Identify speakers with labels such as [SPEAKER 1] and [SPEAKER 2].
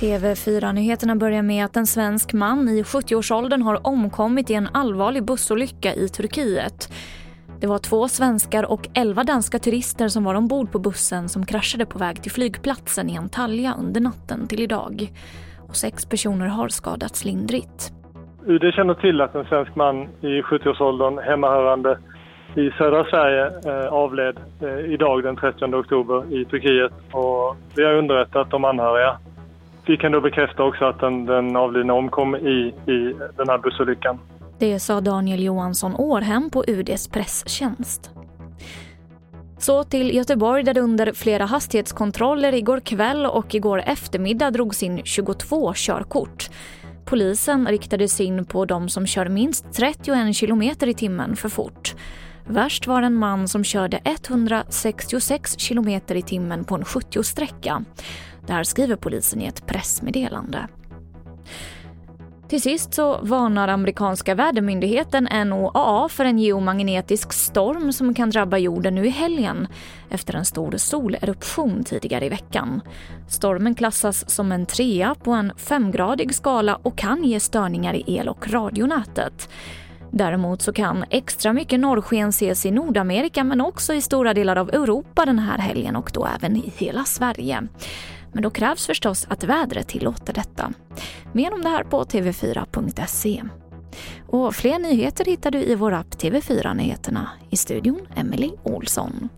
[SPEAKER 1] TV4-nyheterna börjar med att en svensk man i 70-årsåldern har omkommit i en allvarlig bussolycka i Turkiet. Det var två svenskar och elva danska turister som var ombord på bussen som kraschade på väg till flygplatsen i Antalya under natten till idag. Och sex personer har skadats lindrigt.
[SPEAKER 2] UD känner till att en svensk man i 70-årsåldern hemmahörande i södra Sverige eh, avled eh, idag den 30 oktober i Turkiet och vi har underrättat de anhöriga. Vi kan då bekräfta också att den, den avlidna omkom i, i den här bussolyckan.
[SPEAKER 1] Det sa Daniel Johansson Århem på UDs presstjänst. Så till Göteborg där det under flera hastighetskontroller igår kväll och igår eftermiddag drogs in 22 körkort. Polisen riktade in på de som kör minst 31 kilometer i timmen för fort. Värst var en man som körde 166 kilometer i timmen på en 70-sträcka. Det här skriver polisen i ett pressmeddelande. Till sist så varnar amerikanska vädermyndigheten NOAA för en geomagnetisk storm som kan drabba jorden nu i helgen efter en stor soleruption tidigare i veckan. Stormen klassas som en trea på en femgradig skala och kan ge störningar i el och radionätet. Däremot så kan extra mycket norrsken ses i Nordamerika men också i stora delar av Europa den här helgen och då även i hela Sverige. Men då krävs förstås att vädret tillåter detta. Mer om det här på tv4.se. Och fler nyheter hittar du i vår app TV4 Nyheterna. I studion Emily Olsson.